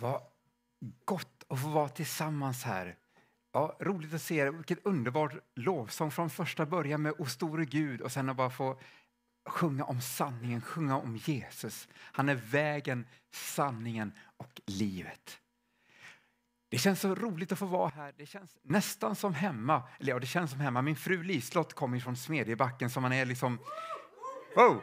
Vad gott att få vara tillsammans här. Ja, roligt att se er. Vilket underbart lovsång från första början med O store Gud och sen att bara få sjunga om sanningen, sjunga om Jesus. Han är vägen, sanningen och livet. Det känns så roligt att få vara här. Det känns nästan som hemma. Eller ja, det känns som hemma. Min fru Lislott kommer från Smedjebacken så man är liksom... Wow!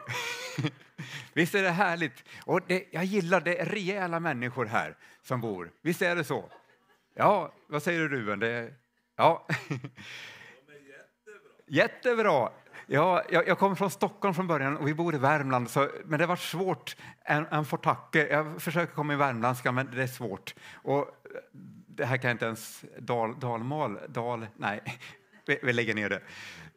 Visst är det härligt? Och det, jag gillar det är rejäla människor här som bor. Visst är det så? Ja, vad säger du Ruben? Det, ja. Jättebra. Ja, jag, jag kommer från Stockholm från början och vi bor i Värmland, så, men det var svårt. En, en fortacke. Jag försöker komma i värmländska, men det är svårt. Och det här kan jag inte ens dal, dalmal, dal, nej, vi, vi lägger ner det.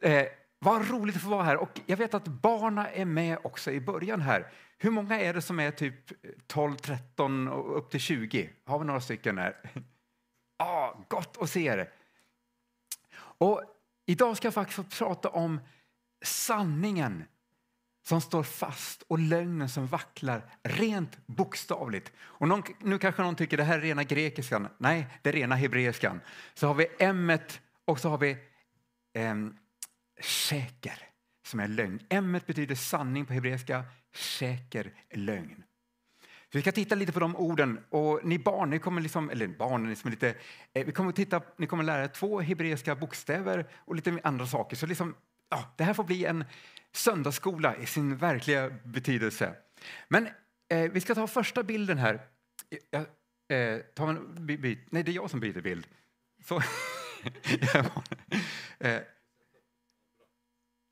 Eh, vad roligt att få vara här. Och jag vet att barna är med också i början här. Hur många är det som är typ 12, 13 och upp till 20? Har vi några stycken här? Ah, gott att se er. Och idag ska jag faktiskt prata om sanningen som står fast och lögnen som vacklar rent bokstavligt. Och någon, nu kanske någon tycker det här är rena grekiskan. Nej, det är rena hebreiskan. Så har vi m och så har vi eh, säker som är lögn. M betyder sanning på hebreiska, säker lögn. Så vi ska titta lite på de orden. Och ni barn, ni kommer liksom, eller barn, ni som är lite, eh, vi kommer titta, ni kommer lära er två hebreiska bokstäver och lite andra saker. Så liksom, ja, det här får bli en söndagsskola i sin verkliga betydelse. Men eh, vi ska ta första bilden här. Jag, eh, ta en by, nej, det är jag som byter bild. Så, eh,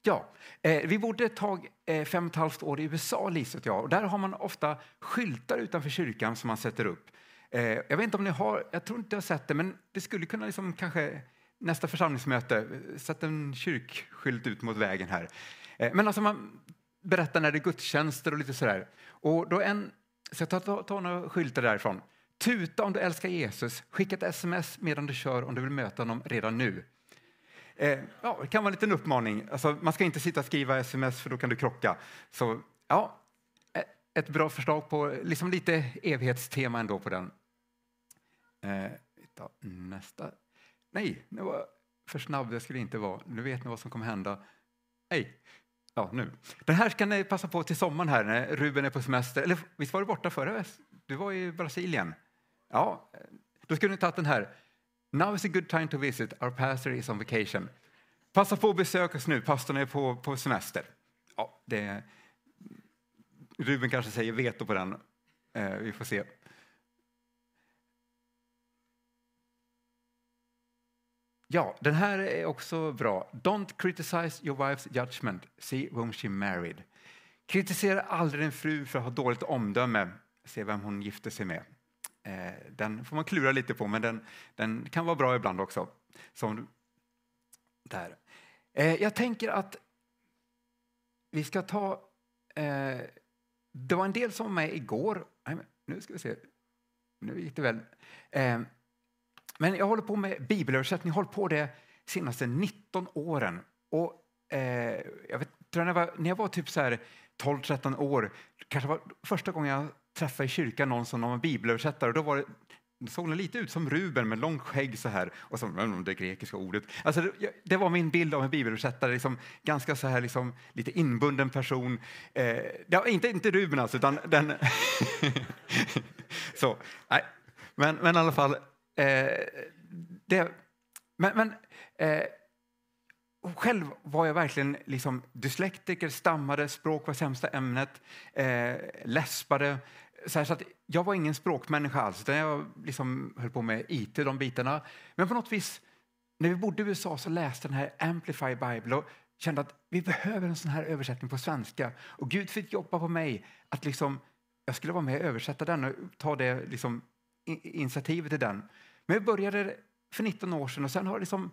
ja, eh, vi bodde ett tag, eh, fem och ett halvt år i USA, Lisa och jag. Och där har man ofta skyltar utanför kyrkan som man sätter upp. Eh, jag vet inte om ni har, jag tror inte jag har sett det, men det skulle kunna liksom kanske nästa församlingsmöte, eh, sätta en kyrkskylt ut mot vägen här. Eh, men alltså man berättar när det är gudstjänster och lite sådär. Och då en, så jag tar, tar några skyltar därifrån. Tuta om du älskar Jesus. Skicka ett sms medan du kör om du vill möta honom redan nu. Eh, ja, det kan vara en liten uppmaning. Alltså, man ska inte sitta och skriva sms för då kan du krocka. Så ja, ett bra förslag på liksom lite evighetstema ändå på den. Eh, nästa. Nej, nu var för snabb. Det skulle inte vara. Nu vet ni vad som kommer hända. Nej, Ja, nu. Den här ska ni passa på till sommaren här när Ruben är på semester. Eller visst var du borta förra? Du var i Brasilien. Ja, eh, då skulle ni tagit den här. Now is a good time to visit. Our pastor is on vacation. Passa på att besöka oss nu. Pastorn är på, på semester. Ja, det, Ruben kanske säger veto på den. Eh, vi får se. Ja, den här är också bra. Don't criticize your wife's judgment, see whom she married. Kritisera aldrig din fru för att ha dåligt omdöme, se vem hon gifte sig med. Eh, den får man klura lite på, men den, den kan vara bra ibland också. Som där. Eh, jag tänker att vi ska ta... Eh, det var en del som var med igår. Nu ska vi se. Nu gick det väl. Eh, men jag håller på med bibelöversättning, jag har hållit på det senaste 19 åren. Och, eh, jag vet, när, jag var, när jag var typ 12-13 år, kanske var första gången jag träffade i kyrkan någon som var bibelöversättare. Och då var det, det såg lite ut som Ruben med långt skägg så här och så mm, det grekiska ordet. Alltså det, det, var min bild av en bibelöversättare, liksom, ganska så här liksom, lite inbunden person. Eh, ja, inte, inte Ruben alltså, utan den... så, nej. Men, men i alla fall, Eh, det, men, men eh, själv var jag verkligen liksom dyslektiker, stammade, språk var sämsta ämnet, eh, läspade. Så, här, så att jag var ingen språkmänniska alls, utan jag liksom höll på med IT, de bitarna. Men på något vis, när vi bodde i USA så läste den här Amplify Bible och kände att vi behöver en sån här översättning på svenska. Och Gud fick jobba på mig att liksom, jag skulle vara med och översätta den och ta det liksom, initiativet till den. Men jag började för 19 år sedan och sen har liksom,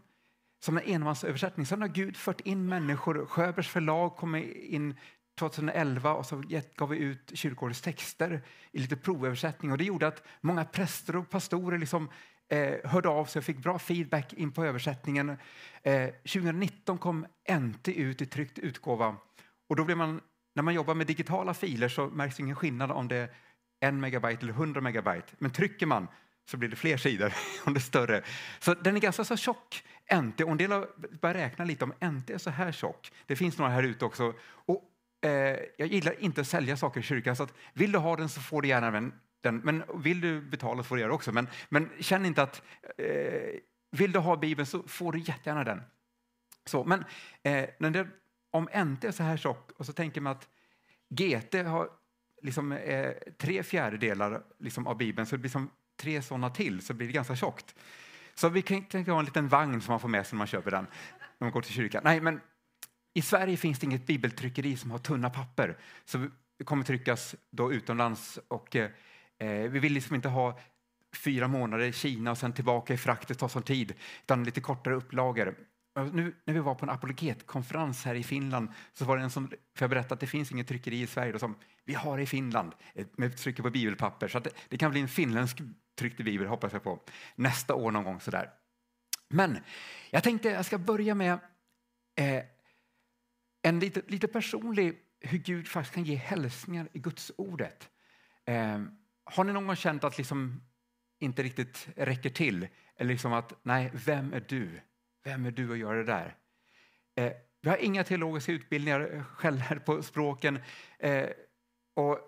som en enmansöversättning, sen har Gud fört in människor. Sjöbergs förlag kom in 2011 och så gav vi ut kyrkårets texter i lite provöversättning och det gjorde att många präster och pastorer liksom, eh, hörde av sig och fick bra feedback in på översättningen. Eh, 2019 kom NT ut i tryckt utgåva och då blev man, när man jobbar med digitala filer så märks ingen skillnad om det är en megabyte eller 100 megabyte. Men trycker man så blir det fler sidor om det är större. Så den är ganska så tjock, NT. Och en del har börjat räkna lite om NT är så här tjock. Det finns några här ute också. Och, Eh, jag gillar inte att sälja saker i kyrkan, så att vill du ha den så får du gärna den. Men vill du betala får du göra det också. Men, men känn inte att eh, vill du ha Bibeln så får du jättegärna den. Så, men eh, när det, om NT är så här tjock och så tänker man att GT har liksom, eh, tre fjärdedelar liksom, av Bibeln så det blir som tre sådana till så blir det ganska tjockt. Så vi kan tänka ha en liten vagn som man får med sig när man köper den när man går till kyrkan. Nej, men i Sverige finns det inget bibeltryckeri som har tunna papper. Så det kommer tryckas då utomlands och eh, vi vill liksom inte ha fyra månader i Kina och sen tillbaka i frakt, det tar sån tid, utan lite kortare upplagor. Nu när vi var på en apologetkonferens här i Finland så var det en som, för jag berättade att det finns inget tryckeri i Sverige, då, som vi har det i Finland eh, med trycker på bibelpapper. Så det, det, kan bli en finländsk tryckt bibel hoppas jag på nästa år någon gång sådär. Men jag tänkte jag ska börja med eh, en lite, lite personlig hur Gud faktiskt kan ge hälsningar i Guds ordet. Eh, har ni någon gång känt att liksom inte riktigt räcker till? Eller liksom att, nej, vem är du? Vem är du att göra det där? Eh, vi har inga teologiska utbildningar eh, själva på språken. Eh, och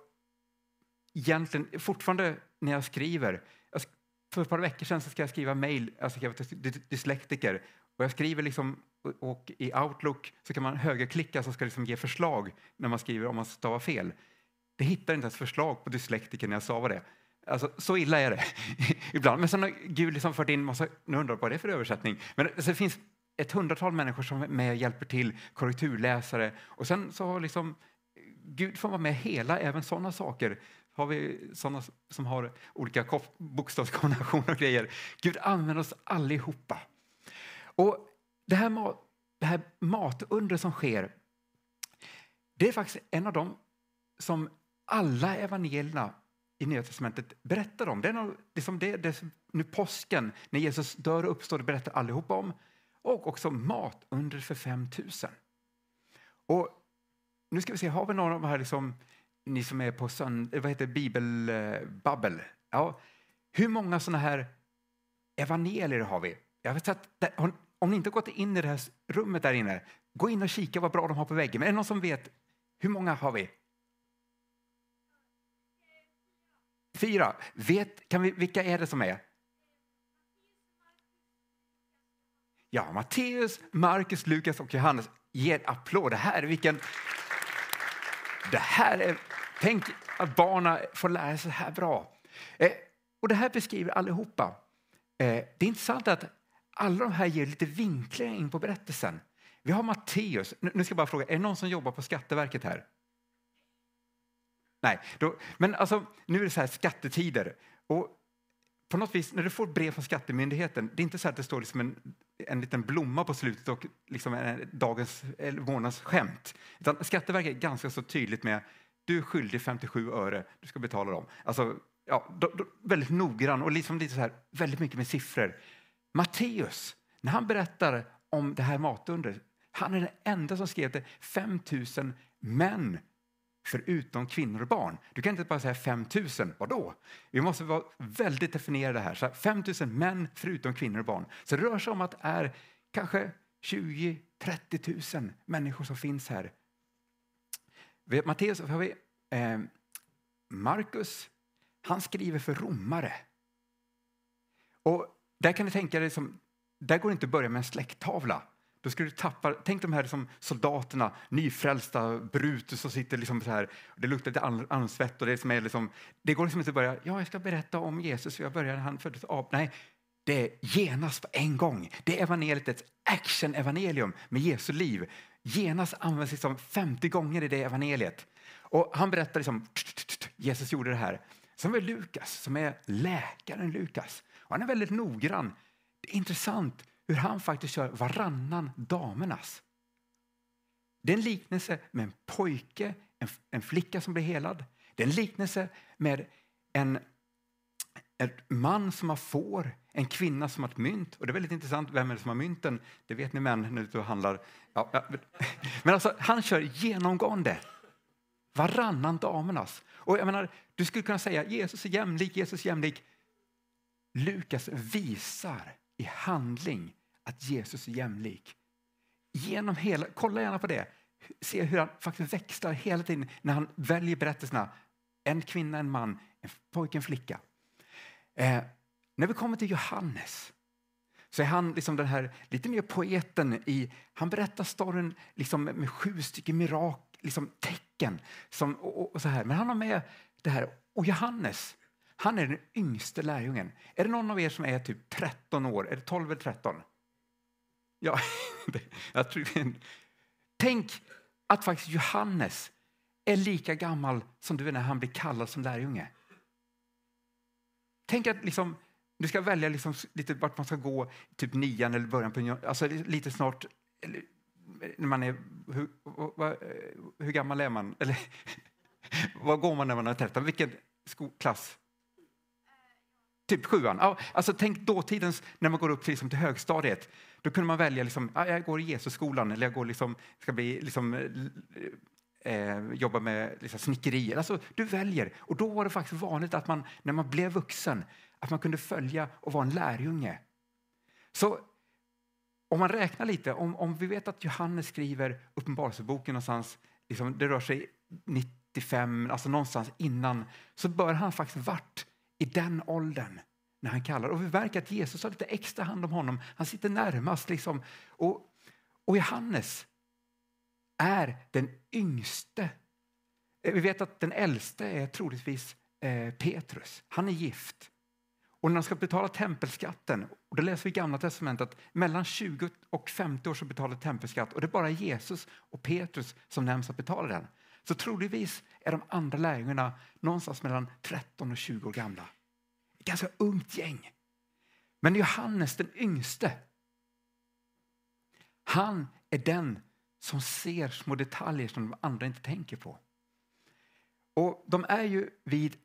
egentligen, fortfarande när jag skriver, för ett par veckor sedan så ska jag skriva mejl, alltså till dyslektiker, och jag skriver liksom, och i Outlook så kan man högerklicka som ska liksom ge förslag när man skriver om man stavar fel. Det hittar inte ens förslag på dyslektiker när jag stavar det. Alltså, så illa är det ibland. Men sen har Gud liksom fört in massa, nu undrar vad det är för översättning. Men det finns ett hundratal människor som är med och hjälper till, korrekturläsare. Och sen så har liksom Gud får vara med hela, även sådana saker. Har vi sådana som har olika bokstavskombinationer och grejer. Gud använder oss allihopa. Och det här, mat, det här matundret som sker, det är faktiskt en av dem som alla evangelierna i Nya Testamentet berättar om. Det är, nog, liksom det, det, nu påsken, när Jesus dör och uppstår, det berättar allihopa om. Och också mat under för 5000. Och nu ska vi se, har vi några av de här, liksom, ni som är på sönd, eh, vad heter bibelbabbel? Eh, ja, hur många sådana här evangelier har vi? Jag vet att, om ni inte har gått in i det här rummet där inne, gå in och kika vad bra de har på väggen. Men är det någon som vet, hur många har vi? Fyra. Vet, kan vi, vilka är det som är? Ja, Matteus, Markus, Lukas och Johannes. Ge en applåd. Det här är vilken... Det här är... Tänk att barnen får lära sig så här bra. Eh, och det här beskriver allihopa. Eh, det är intressant att alla de här ger lite vinklingar in på berättelsen. Vi har Matteus. Nu ska jag bara fråga, är det någon som jobbar på Skatteverket här? Nej, då, men alltså, nu är det så här skattetider. Och på något vis, när du får brev från Skattemyndigheten, det är inte så att det står liksom en, en liten blomma på slutet och liksom en, dagens eller månads skämt. Utan Skatteverket är ganska så tydligt med du är skyldig 57 öre, du ska betala dem. Alltså, ja, då, då, väldigt noggrann och liksom lite så här, väldigt mycket med siffror. Matteus, när han berättar om det här matundret, han är den enda som skrev det 5000 män förutom kvinnor och barn. Du kan inte bara säga 5 000, vadå? Vi måste vara väldigt definierade här. Så 5 000 män förutom kvinnor och barn. Så det rör sig om att det är kanske 20-30 000 människor som finns här. Matteus har vi eh, Markus, han skriver för romare. Och där kan du tänka dig som, där går det inte att börja med en släkttavla. Då skulle du tappa, tänk de här som soldaterna, nyfrälsta Brutus som sitter liksom så här, det luktar lite ansvett och det som är liksom, det går liksom inte att börja, ja jag ska berätta om Jesus, jag började han föddes av, nej, det är genast på en gång. Det är evangeliet ett action-evangelium med Jesu liv. Genast används liksom 50 gånger i det evangeliet. Och han berättar liksom, Jesus gjorde det här. Sen har vi Lukas, som är läkaren Lukas. Och han är väldigt noggrann. Det är intressant hur han faktiskt kör varannan damernas. Det är en liknelse med en pojke, en, en flicka som blir helad. Det är en liknelse med en, en man som har får, en kvinna som har ett mynt. Och det är väldigt intressant, vem är det som har mynten? Det vet ni män när du handlar. Ja, ja. Men alltså, han kör genomgående varannan damernas. Och jag menar, du skulle kunna säga Jesus är jämlik, Jesus är jämlik. Lukas visar i handling att Jesus är jämlik. Genom hela, kolla gärna på det. Se hur han faktiskt växlar hela tiden när han väljer berättelserna. En kvinna, en man, en pojke, en flicka. Eh, när vi kommer till Johannes så är han liksom den här lite mer poeten i, han berättar storyn liksom med sju stycken mirak, liksom tecken. Som, och, och, så här. Men han har med det här. Och Johannes, han är den yngste lärjungen. Är det någon av er som är typ 13 år? Är det 12 eller 13? Ja, jag tror, tänk att faktiskt Johannes är lika gammal som du är när han blir kallad som lärjunge. Tänk att liksom, du ska välja liksom lite vart man ska gå, typ nian eller början på alltså lite snart, eller, när man är, hur, vad, eh, hur gammal är man? Eller, vad går man när man är 13? Vilken klass? Typ sjuan. Alltså tänk dåtidens, när man går upp till, liksom, till högstadiet. Då kunde man välja, liksom, jag går i Jesusskolan eller jag går liksom, ska bli, liksom, eh, eh, jobba med liksom, snickerier. Alltså, du väljer. Och då var det faktiskt vanligt att man, när man blev vuxen, att man kunde följa och vara en lärjunge. Så om man räknar lite, om, om vi vet att Johannes skriver Uppenbarelseboken någonstans, liksom, det rör sig 95, alltså någonstans innan, så bör han faktiskt varit i den åldern när han kallar. Och vi märker att Jesus har lite extra hand om honom. Han sitter närmast. Liksom. Och, och Johannes är den yngste. Eh, vi vet att den äldste är troligtvis eh, Petrus. Han är gift. Och när de ska betala tempelskatten, och det läser vi i Gamla testamentet, att mellan 20 och 50 år så betalar tempelskatt och det är bara Jesus och Petrus som nämns att betala den. Så troligtvis är de andra lärjungarna någonstans mellan 13 och 20 år gamla. Ett ganska ungt gäng. Men Johannes den yngste, han är den som ser små detaljer som de andra inte tänker på. Och De är ju vid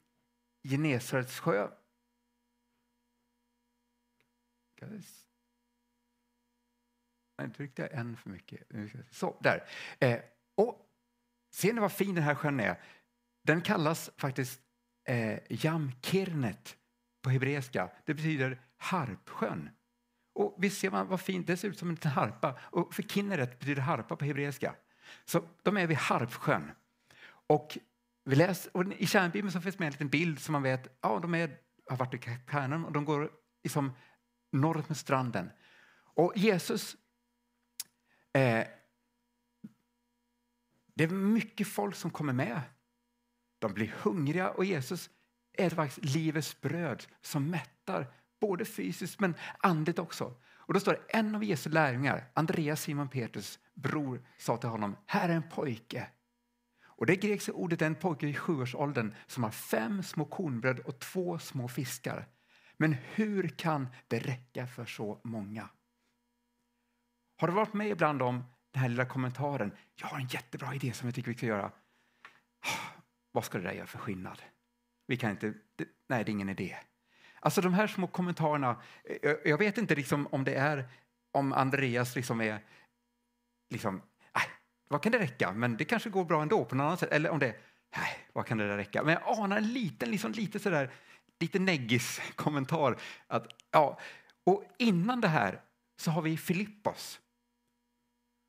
Genesarets sjö Nej, tryckte jag en för mycket. Så, där. Eh, och ser ni vad fin den här sjön är? Den kallas faktiskt eh, Jamkirnet på hebreiska. Det betyder harpsjön. Och visst ser man vad fint, det ser ut som en liten harpa. Och för Kinneret betyder harpa på hebreiska. Så de är vid Harpsjön. Och vi läser, och I kärnbibeln så finns med en liten bild som man vet, ja de är, har varit i Kapernaum och de går liksom norr med stranden. Och Jesus... Eh, det är mycket folk som kommer med. De blir hungriga och Jesus är faktiskt livets bröd som mättar både fysiskt men andligt också. Och då står det en av Jesu lärjungar, Andreas Simon Petrus bror, sa till honom, här är en pojke. Och det grekiska ordet är en pojke i sjuårsåldern som har fem små kornbröd och två små fiskar. Men hur kan det räcka för så många? Har du varit med ibland om den här lilla kommentaren? Jag har en jättebra idé som jag tycker vi ska göra. Vad ska det där göra för skillnad? Vi kan inte, nej, det är ingen idé. Alltså de här små kommentarerna, jag vet inte liksom om det är om Andreas liksom är liksom, nej, vad kan det räcka? Men det kanske går bra ändå på något annat sätt. Eller om det är, nej, vad kan det där räcka? Men jag anar en liten, liksom lite sådär, lite neggis kommentar. Att, ja, och innan det här så har vi Filippos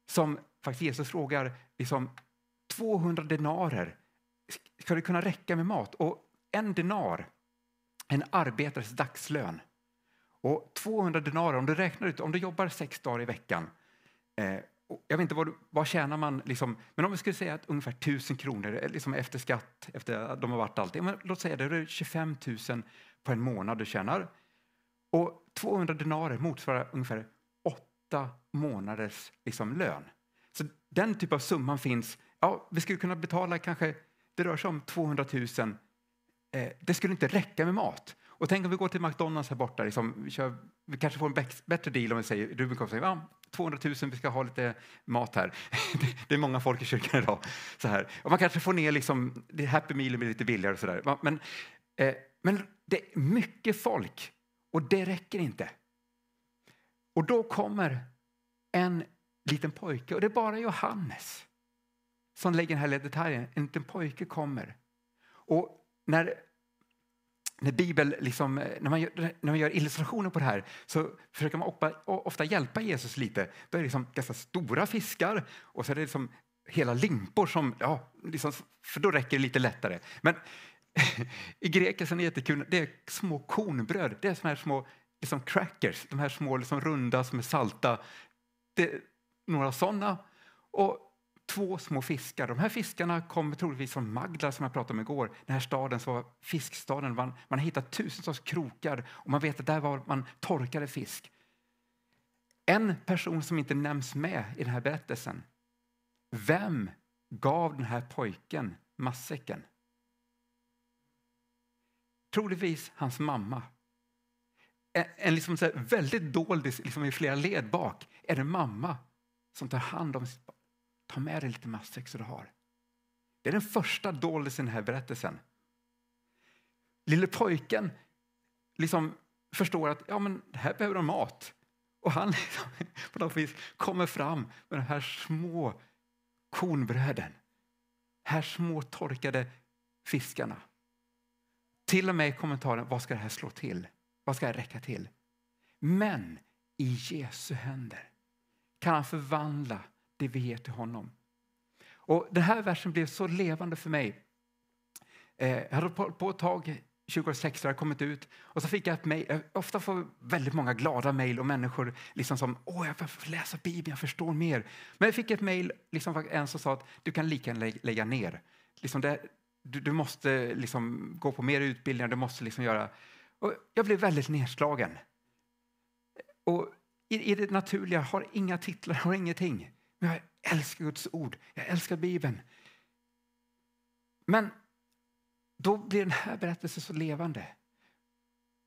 som faktiskt Jesus frågar liksom, 200 denarer, ska det kunna räcka med mat? Och en denar, en arbetares dagslön. Och 200 denarer, om du räknar ut, om du jobbar sex dagar i veckan eh, jag vet inte vad, vad tjänar man, liksom, men om vi skulle säga att ungefär 1000 kronor eh, liksom efter skatt, efter att de har varit allting, men låt säga det, det är 25 000 på en månad du tjänar. Och 200 denarer motsvarar ungefär åtta månaders liksom, lön. Så den typ av summan finns. Ja, vi skulle kunna betala kanske, det rör sig om 200 000. Eh, det skulle inte räcka med mat. Och tänk om vi går till McDonalds här borta, liksom, vi, kör, vi kanske får en bättre deal om vi säger, Ruben kommer säga, ja, 200 000, vi ska ha lite mat här. Det är många folk i kyrkan idag. Så här. Och man kanske får ner liksom, det Happy Meal blir lite billigare och sådär. Men, eh, men det är mycket folk och det räcker inte. Och då kommer en liten pojke och det är bara Johannes. som lägger den här lilla detaljen. En liten pojke kommer. Och när, när, Bibel liksom, när, man gör, när man gör illustrationer på det här så försöker man ofta, ofta hjälpa Jesus lite. Då är det liksom ganska stora fiskar och så är det liksom hela limpor som, ja, liksom, för då räcker det lite lättare. Men i grekiskan är det jättekul, det är små kornbröd, det är såna här små liksom crackers, de här små liksom runda som är salta. Det några sådana och två små fiskar. De här fiskarna kommer troligtvis från Magdala som jag pratade om igår, den här staden som var fiskstaden. Man, man har hittat tusentals krokar och man vet att där var man torkade fisk. En person som inte nämns med i den här berättelsen. Vem gav den här pojken matsäcken? Troligtvis hans mamma. En, en liksom så väldigt doldis liksom i flera led bak är det mamma som tar hand om sitt barn. Ta med dig lite matsäck så du har. Det är den första doldisen i den här berättelsen. Lille pojken liksom förstår att ja, men här behöver de mat. Och han liksom, på något vis kommer fram med de här små kornbröden. Här små torkade fiskarna. Till och med i kommentaren, vad ska det här slå till? Vad ska jag räcka till? Men i Jesu händer kan han förvandla det vi ger till honom. Och Den här versen blev så levande för mig. Eh, jag hade på, på ett tag 2006 har jag kommit ut och så fick jag ett mejl. Ofta får väldigt många glada mejl och människor liksom som åh, jag får läsa Bibeln, jag förstår mer. Men jag fick ett mejl, liksom en som sa att du kan lika gärna lägga ner. Liksom det, du, du, måste liksom gå på mer utbildningar, du måste liksom göra... Och jag blev väldigt nedslagen. Och i, i det naturliga, har inga titlar, har ingenting. Men jag älskar Guds ord, jag älskar Bibeln. Men då blir den här berättelsen så levande.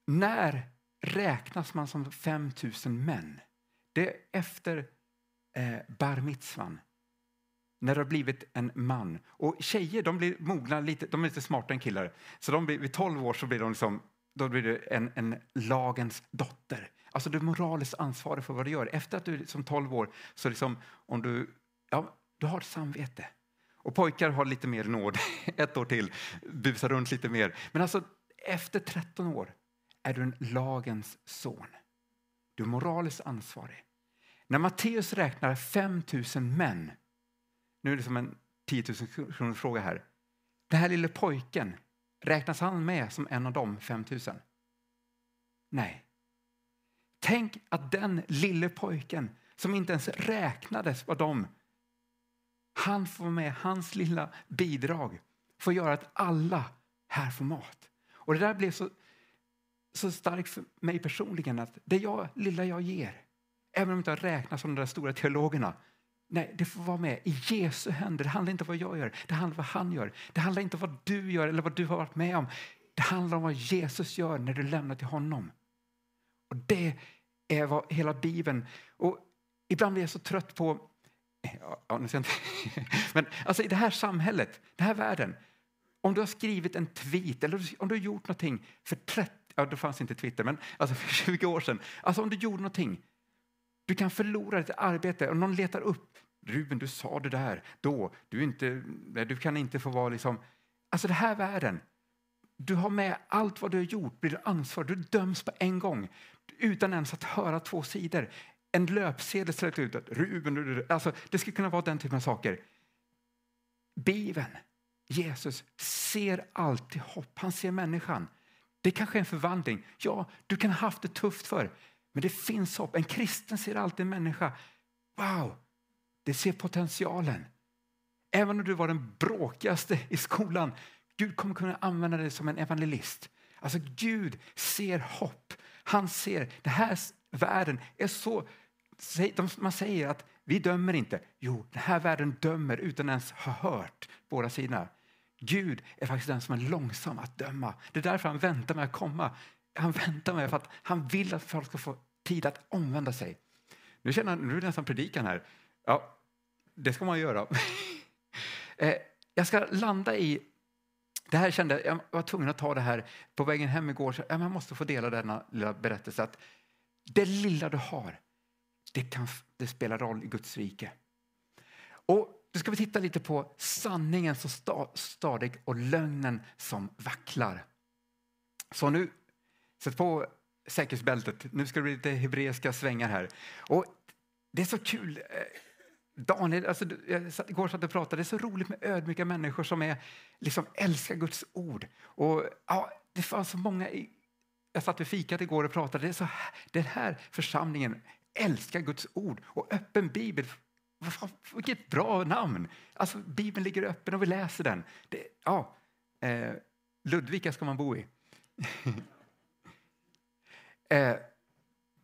När räknas man som 5 000 män? Det är efter eh, bar mitzvan, när det har blivit en man. Och tjejer de blir mogna lite, de är lite smartare än killar. Så de blir, vid 12 år så blir de liksom, då blir du en, en lagens dotter. Alltså du är moraliskt ansvarig för vad du gör. Efter att du är som 12 år, så liksom, om du, ja, du har ett samvete. Och pojkar har lite mer nåd, ett år till, busar runt lite mer. Men alltså efter 13 år är du en lagens son. Du är moraliskt ansvarig. När Matteus räknar 5 000 män, nu är det som en 10 000 kronors fråga här. Den här lille pojken, räknas han med som en av de 5 000? Nej. Tänk att den lille pojken som inte ens räknades var de han får med hans lilla bidrag för att göra att alla här får mat. Och det där blev så, så starkt för mig personligen att det jag, lilla jag ger, även om jag inte räknas som de där stora teologerna, Nej, det får vara med i Jesu händer. Det handlar inte om vad jag gör, det handlar om vad han gör. Det handlar inte om vad du gör eller vad du har varit med om. Det handlar om vad Jesus gör när du lämnar till honom. Och Det är vad hela Bibeln... Och ibland blir jag så trött på Ja, nu inte. Men alltså i det här samhället, den här världen. Om du har skrivit en tweet eller om du har gjort någonting för 30, ja då fanns inte Twitter, men alltså för 20 år sedan. Alltså om du gjorde någonting. Du kan förlora ditt arbete och någon letar upp. Ruben, du sa det där då. Du, inte, du kan inte få vara liksom... Alltså den här världen. Du har med allt vad du har gjort, blir du ansvarig. Du döms på en gång utan ens att höra två sidor en löpsedel sträckt ut. Att Ruben, alltså, det skulle kunna vara den typen av saker. Bibeln, Jesus, ser alltid hopp. Han ser människan. Det kanske är en förvandling. Ja, du kan ha haft det tufft för men det finns hopp. En kristen ser alltid en människa. Wow, det ser potentialen. Även om du var den bråkigaste i skolan, Gud kommer kunna använda dig som en evangelist. Alltså Gud ser hopp. Han ser, den här världen är så man säger att vi dömer inte. Jo, den här världen dömer utan ens ha hört båda sidorna. Gud är faktiskt den som är långsam att döma. Det är därför han väntar med att komma. Han väntar med för att han vill att folk ska få tid att omvända sig. Nu känner jag, nu är det nästan predikan här. Ja, det ska man göra. Eh, jag ska landa i det här kände jag var tvungen att ta det här på vägen hem igår. Så jag måste få dela denna lilla berättelse. Att det lilla du har, det, kan, det spelar roll i Guds rike. Och nu ska vi titta lite på sanningen som sta, stadig och lögnen som vacklar. Så nu, sätt på säkerhetsbältet. Nu ska det bli lite hebreiska svängar här. Och det är så kul. Eh, Daniel, alltså, jag satt, igår satt och pratade, det är så roligt med ödmjuka människor som är, liksom, älskar Guds ord. Och, ja, det fanns så många i, jag satt vid fikat igår och pratade. Det är så den här församlingen älskar Guds ord och öppen bibel. Vilket bra namn! Alltså, Bibeln ligger öppen och vi läser den. Det, ja, eh, Ludvika ska man bo i. eh,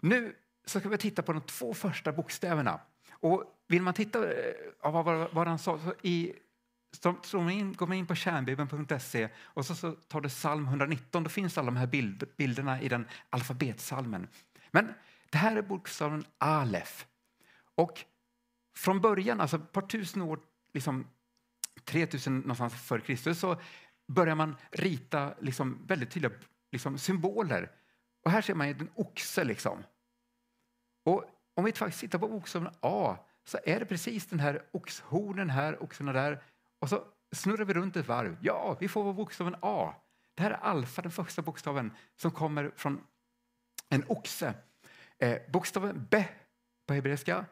nu så ska vi titta på de två första bokstäverna. Och vill man titta eh, vad, vad, vad han sa så i så man in, går man in på kärnbibeln.se och så, så tar du psalm 119. Då finns alla de här bild, bilderna i den alfabetsalmen. Men det här är bokstaven Alef. Och från början, alltså ett par tusen år, liksom 3000 någonstans före Kristus, så börjar man rita liksom väldigt tydliga liksom symboler. Och här ser man en oxe. Liksom. Och om vi faktiskt tittar på bokstaven A så är det precis den här oxhornen här, oxarna där. Och så snurrar vi runt ett varv. Ja, vi får bokstaven A. Det här är alfa, den första bokstaven som kommer från en oxe. Eh, bokstaven B på hebreiska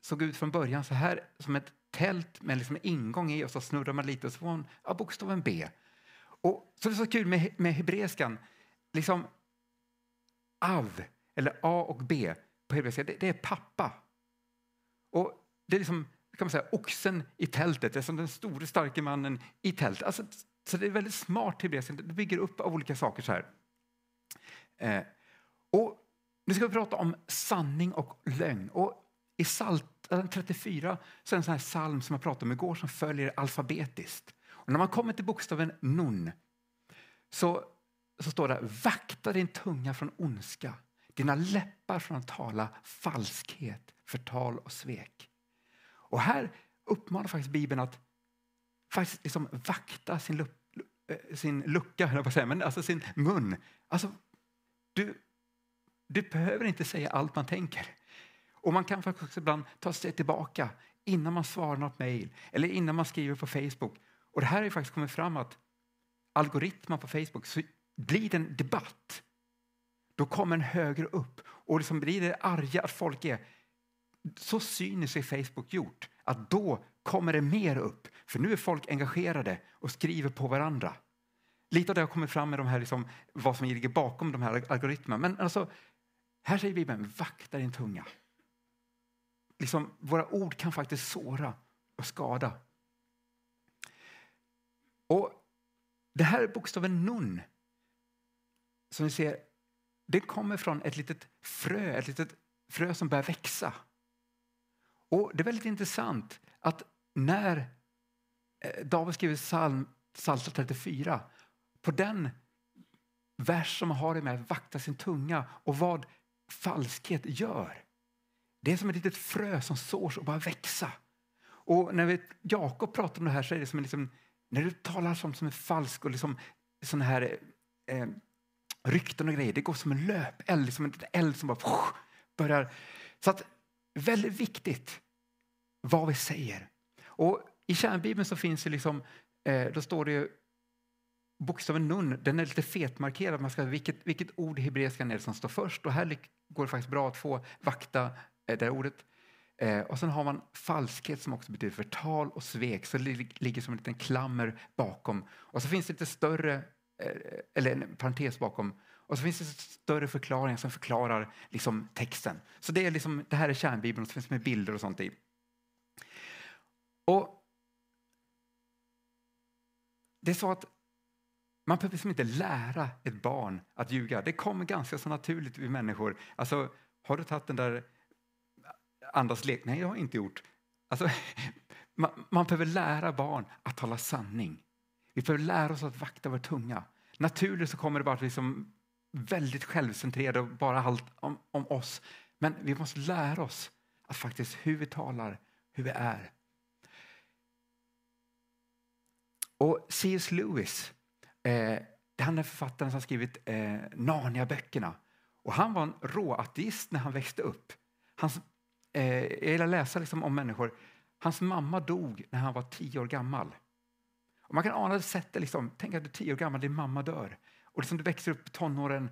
såg ut från början så här som ett tält med liksom en ingång i och så snurrar man lite och så får man ja, bokstaven B. Och så det är så kul med, med hebreiskan. Liksom av, eller A och B på hebreiska, det, det, är pappa. Och det är liksom kan man säga, oxen i tältet, det är som den store starke mannen i tältet. Alltså, så det är väldigt smart hebreiska, det bygger upp av olika saker så här. Eh, och nu ska vi prata om sanning och lögn. Och I Psaltaren eh, 34 så är det en sån här psalm som jag pratade om igår som följer alfabetiskt. Och när man kommer till bokstaven nun så, så står det vakta din tunga från ondska, dina läppar från att tala falskhet, förtal och svek. Och här uppmanar faktiskt Bibeln att faktiskt liksom vakta sin, luck, eh, sin lucka, jag säga, men alltså sin mun. Alltså, du, du behöver inte säga allt man tänker. Och man kan faktiskt ibland ta sig tillbaka innan man svarar något mejl eller innan man skriver på Facebook. Och det här har faktiskt kommit fram att algoritmer på Facebook, blir det en debatt, då kommer den högre upp. Och liksom blir det arga att folk är så cyniskt är Facebook gjort att då kommer det mer upp. För nu är folk engagerade och skriver på varandra. Lite av det har kommit fram med de här, liksom, vad som ligger bakom de här algoritmerna. Men alltså, här säger Bibeln, vakta din tunga. Liksom, våra ord kan faktiskt såra och skada. Och det här är bokstaven nun, som vi ser, det kommer från ett litet frö, ett litet frö som börjar växa. Och Det är väldigt intressant att när eh, David skriver psalm, Psaltaren 34, på den vers som har det med att vakta sin tunga och vad falskhet gör. Det är som ett litet frö som sås och bara växa. Och när vi, Jakob pratar om det här så är det som en, liksom, när du talar sånt som är falskt och liksom, sån här eh, rykten och grejer, det går som en löpeld, som liksom en eld som bara pff, börjar. Så att väldigt viktigt vad vi säger. Och I kärnbibeln så finns det liksom, eh, då står det ju bokstaven nun, den är lite fetmarkerad. Man ska, vilket, vilket ord i hebreiskan är det som står först? Och här går det faktiskt bra att få vakta eh, det ordet. Eh, och sen har man falskhet som också betyder förtal och svek, så det ligger som en liten klammer bakom. Och så finns det lite större, Eh, eller en parentes bakom. Och så finns det större förklaringar som förklarar liksom, texten. Så det, är liksom, det här är kärnbibeln och så finns det med bilder och sånt i. Och Det är så att man behöver liksom inte lära ett barn att ljuga. Det kommer ganska så naturligt vid människor. Alltså, har du tagit den där andas lek? Nej, jag har inte gjort. Alltså, man, man behöver lära barn att tala sanning. Vi behöver lära oss att vakta vår tunga. Naturligt så kommer det bara att liksom väldigt självcentrerade och bara allt om, om oss. Men vi måste lära oss att faktiskt hur vi talar, hur vi är. Och C.S. Lewis, eh, han är författaren som har skrivit eh, Narnia-böckerna. Och han var en råateist när han växte upp. Hans, eh, jag gillar att läsa liksom om människor. Hans mamma dog när han var tio år gammal. Och man kan ana det sättet, liksom, tänk att du är tio år gammal, din mamma dör. Och liksom du växer upp i tonåren,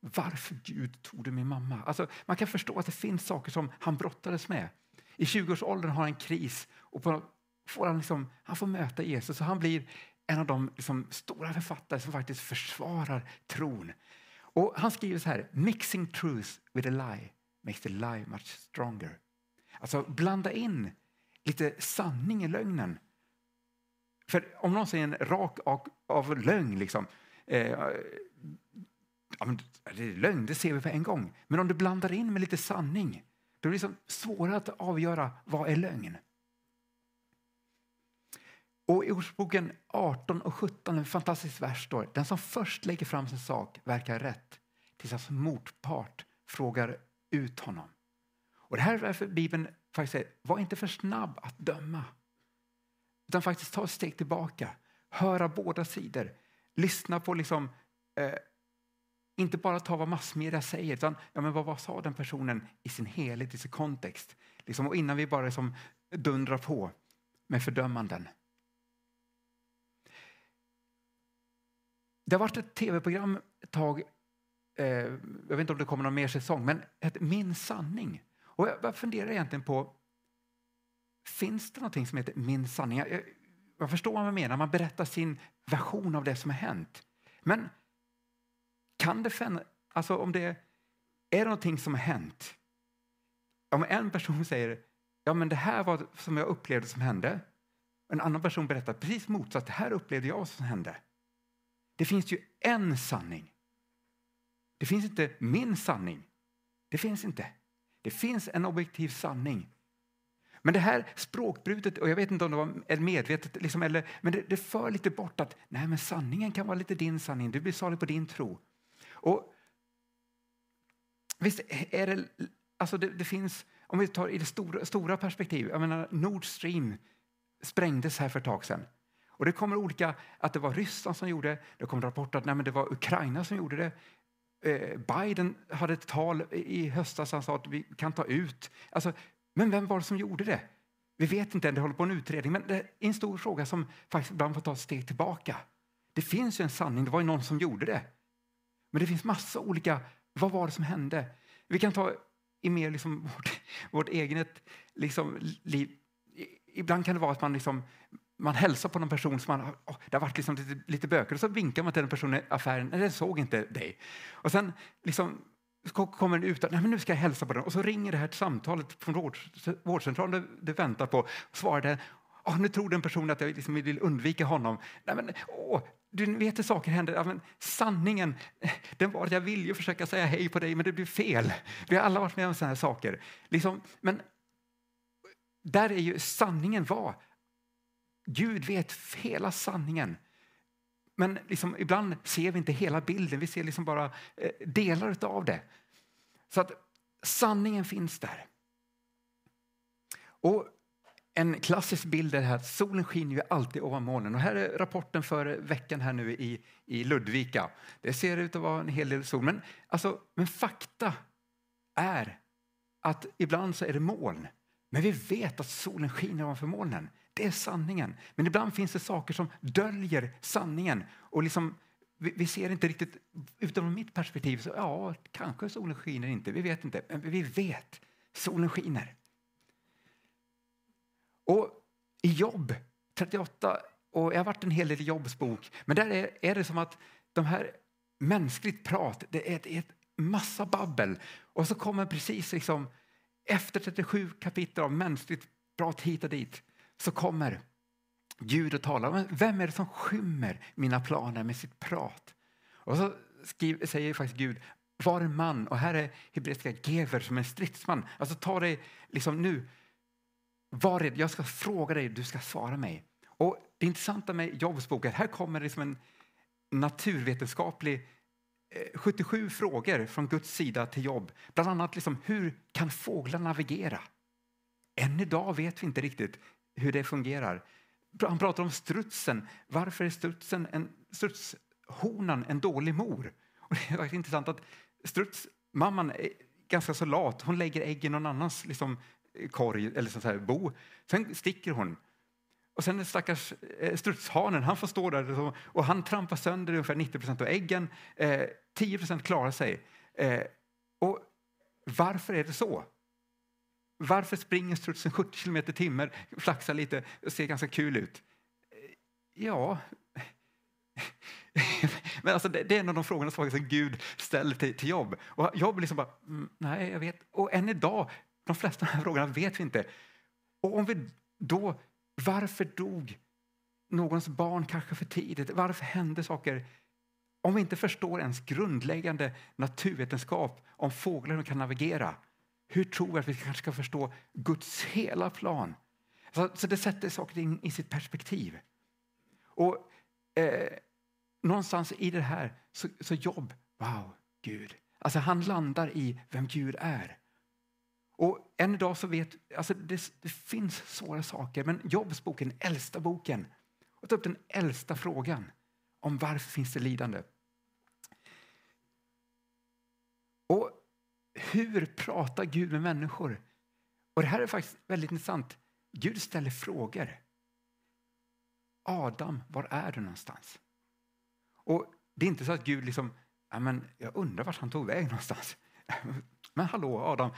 varför Gud tog du min mamma? Alltså, man kan förstå att det finns saker som han brottades med. I 20-årsåldern har han en kris och på, får han, liksom, han får möta Jesus och han blir en av de liksom, stora författare som faktiskt försvarar tron. Och han skriver så här, mixing truth with a lie makes the lie much stronger. Alltså blanda in lite sanning i lögnen. För om någon säger en rak av, av lögn, liksom, eh, ja, men det är lögn, det ser vi på en gång. Men om du blandar in med lite sanning, då är det liksom svårare att avgöra vad är lögn. Och I Ordspråksboken 18 och 17, en fantastisk vers står den som först lägger fram sin sak verkar rätt tills hans motpart frågar ut honom. Och Det här är varför Bibeln faktiskt säger, var inte för snabb att döma. Utan faktiskt ta ett steg tillbaka, höra båda sidor, lyssna på liksom, eh, inte bara ta vad massmedia säger, utan ja, men vad, vad sa den personen i sin helhet, i sin kontext. Liksom, och innan vi bara liksom dundrar på med fördömanden. Det har varit ett tv-program ett tag, eh, jag vet inte om det kommer någon mer säsong, men ett Min sanning. Och jag funderar egentligen på, finns det någonting som heter Min sanning? Jag, jag förstår vad man menar, man berättar sin version av det som har hänt. Men kan det alltså om det är det någonting som har hänt? Om en person säger ja men det här var som jag upplevde som hände. En annan person berättar precis motsatt, det här upplevde jag som hände. Det finns ju en sanning. Det finns inte min sanning. Det finns inte. Det finns en objektiv sanning. Men det här språkbrutet, och jag vet inte om det var medvetet, liksom, eller, men det, det för lite bort att nej, men sanningen kan vara lite din sanning, du blir salig på din tro. Och Visst är det, alltså det, det finns, om vi tar i det stora, stora perspektivet, jag menar Nord Stream sprängdes här för ett tag sedan. Och det kommer olika, att det var Ryssland som gjorde det, det kom rapporter att nej, men det var Ukraina som gjorde det. Eh, Biden hade ett tal i höstas, han sa att vi kan ta ut. Alltså, men vem var det som gjorde det? Vi vet inte än, det håller på en utredning, men det är en stor fråga som faktiskt ibland får ta ett steg tillbaka. Det finns ju en sanning, det var ju någon som gjorde det. Men det finns massa olika, vad var det som hände? Vi kan ta i mer liksom vårt, vårt eget liksom, liv. Ibland kan det vara att man, liksom, man hälsar på någon person som man, oh, det har varit liksom lite, lite böcker och så vinkar man till den personen i affären, nej den såg inte dig. Och sen liksom, kommer den ut, nej men nu ska jag hälsa på den och så ringer det här samtalet från vård, vårdcentralen du, väntar på och svarar den, oh, nu tror den personen att jag liksom vill undvika honom. Nej, men, oh, du vet att saker händer. Ja, men sanningen den var att jag ville försöka säga hej på dig men det blev fel. Vi har alla varit med om sådana här saker. Liksom, men där är ju sanningen var. Gud vet hela sanningen. Men liksom, ibland ser vi inte hela bilden, vi ser liksom bara eh, delar av det. Så att sanningen finns där. Och en klassisk bild är att solen skiner ju alltid ovan molnen. Och här är rapporten för veckan här nu i, i Ludvika. Det ser ut att vara en hel del sol. Men, alltså, men fakta är att ibland så är det moln. Men vi vet att solen skiner ovanför molnen. Det är sanningen. Men ibland finns det saker som döljer sanningen. Och liksom, vi, vi ser inte riktigt, utifrån mitt perspektiv, så ja, kanske solen skiner inte. Vi vet inte. Men vi vet, solen skiner. Och i jobb, 38, och jag har varit en hel del i Jobs bok, men där är, är det som att de här mänskligt prat, det är ett, ett massa babbel. Och så kommer precis liksom, efter 37 kapitel av mänskligt prat hit och dit, så kommer Gud och talar. Vem är det som skymmer mina planer med sitt prat? Och så skriver, säger faktiskt Gud, var en man, och här är hebreiska gever som en stridsman. Alltså ta dig liksom nu, var rädd, jag ska fråga dig, du ska svara mig. Och Det intressanta med Jobs bok är att här kommer liksom en naturvetenskaplig eh, 77 frågor från Guds sida till Jobb. Bland annat liksom, hur kan fåglar navigera? Än idag vet vi inte riktigt hur det fungerar. Han pratar om strutsen. Varför är strutsen en, strutshonan en dålig mor? Och det är intressant att strutsmamman är ganska så lat. Hon lägger ägg i någon annans liksom, eh, korg eller så här, bo. Sen sticker hon. Och sen den stackars eh, strutshanen, han får stå där liksom, och han trampar sönder ungefär 90 av äggen. Eh, 10 klarar sig. Eh, och varför är det så? Varför springer strutsen 70 km i timmen, flaxar lite och ser ganska kul ut? Ja, men alltså det, det, är en av de frågorna som Gud ställer till, till Jobb. Och Jobb liksom bara, mm, nej jag vet. Och än idag, de flesta av de här frågorna vet vi inte. Och om vi då, varför dog någons barn kanske för tidigt? Varför hände saker? Om vi inte förstår ens grundläggande naturvetenskap om fåglar som kan navigera, hur tror vi att vi kanske ska förstå Guds hela plan? Så, så det sätter saker in i sitt perspektiv. Och eh, någonstans i det här så, så Jobb, wow, Gud. Alltså han landar i vem Gud är. Och än idag så vet, alltså det, det finns svåra saker, men Jobs bok är den äldsta boken. Och tar upp den äldsta frågan om varför finns det lidande. Och hur pratar Gud med människor? Och det här är faktiskt väldigt intressant. Gud ställer frågor. Adam, var är du någonstans? Och det är inte så att Gud liksom, men jag undrar vart han tog vägen någonstans. Men hallå Adam,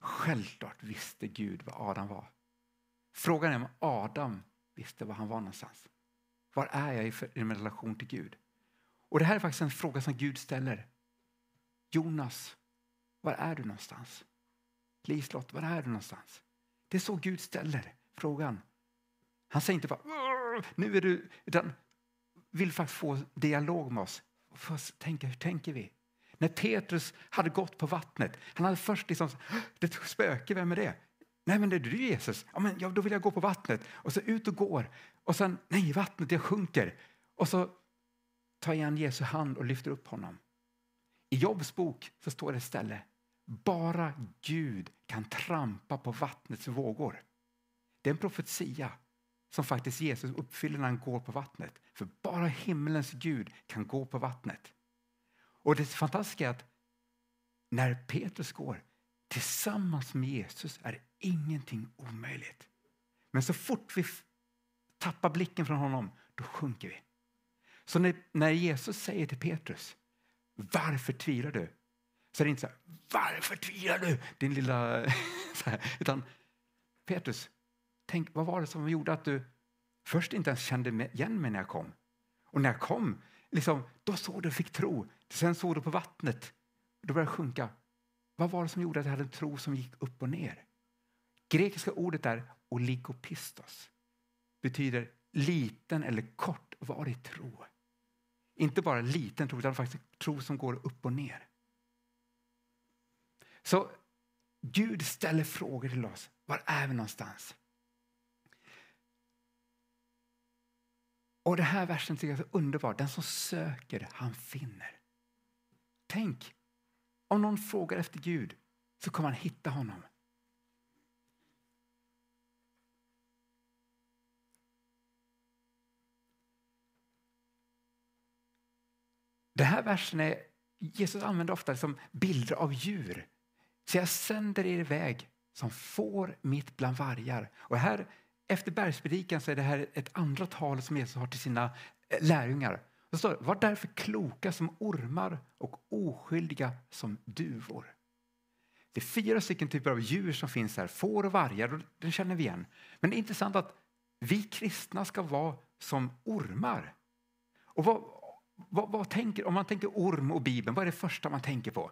självklart visste Gud var Adam var. Frågan är om Adam visste var han var någonstans. Var är jag i min relation till Gud? Och det här är faktiskt en fråga som Gud ställer. Jonas, var är du någonstans? Liselott, var är du någonstans? Det är så Gud ställer frågan. Han säger inte bara nu är du, utan vill faktiskt få dialog med oss. Först tänka, hur tänker vi? När Petrus hade gått på vattnet, han hade först liksom, det spöke, vem är det? Nej men det är du Jesus, ja, men, ja, då vill jag gå på vattnet. Och så ut och går. Och sen, nej vattnet jag sjunker. Och så tar igen Jesu hand och lyfter upp honom. I Jobs bok så står det istället, bara Gud kan trampa på vattnets vågor. Det är en profetia som faktiskt Jesus uppfyller när han går på vattnet. För bara himlens Gud kan gå på vattnet. Och det fantastiska är att när Petrus går tillsammans med Jesus är ingenting omöjligt. Men så fort vi tappar blicken från honom, då sjunker vi. Så när, när Jesus säger till Petrus, varför tvivlar du? Så är det inte så här, varför tvivlar du? Din lilla... utan Petrus, tänk, vad var det som gjorde att du först inte ens kände igen mig när jag kom? Och när jag kom, liksom, då såg du och fick tro. Sen såg du på vattnet. Då började sjunka. Vad var det som gjorde att jag hade en tro som gick upp och ner? Grekiska ordet är oligopistos. Betyder liten eller kortvarig tro. Inte bara liten tro, utan faktiskt tro som går upp och ner. Så Gud ställer frågor till oss. Var är vi någonstans? Och Den här versen tycker jag är så underbar. Den som söker, han finner. Tänk, om någon frågar efter Gud så kommer han hitta honom. Den här versen är, Jesus använder ofta som bilder av djur. Så jag sänder er iväg som får mitt bland vargar. Och här efter bergspredikan så är det här ett andra tal som Jesus har till sina eh, lärjungar. Det står var därför kloka som ormar och oskyldiga som duvor. Det är fyra stycken typer av djur som finns här, får och vargar, och den känner vi igen. Men det är intressant att vi kristna ska vara som ormar. Och vad, vad, vad tänker, om man tänker orm och Bibeln, vad är det första man tänker på?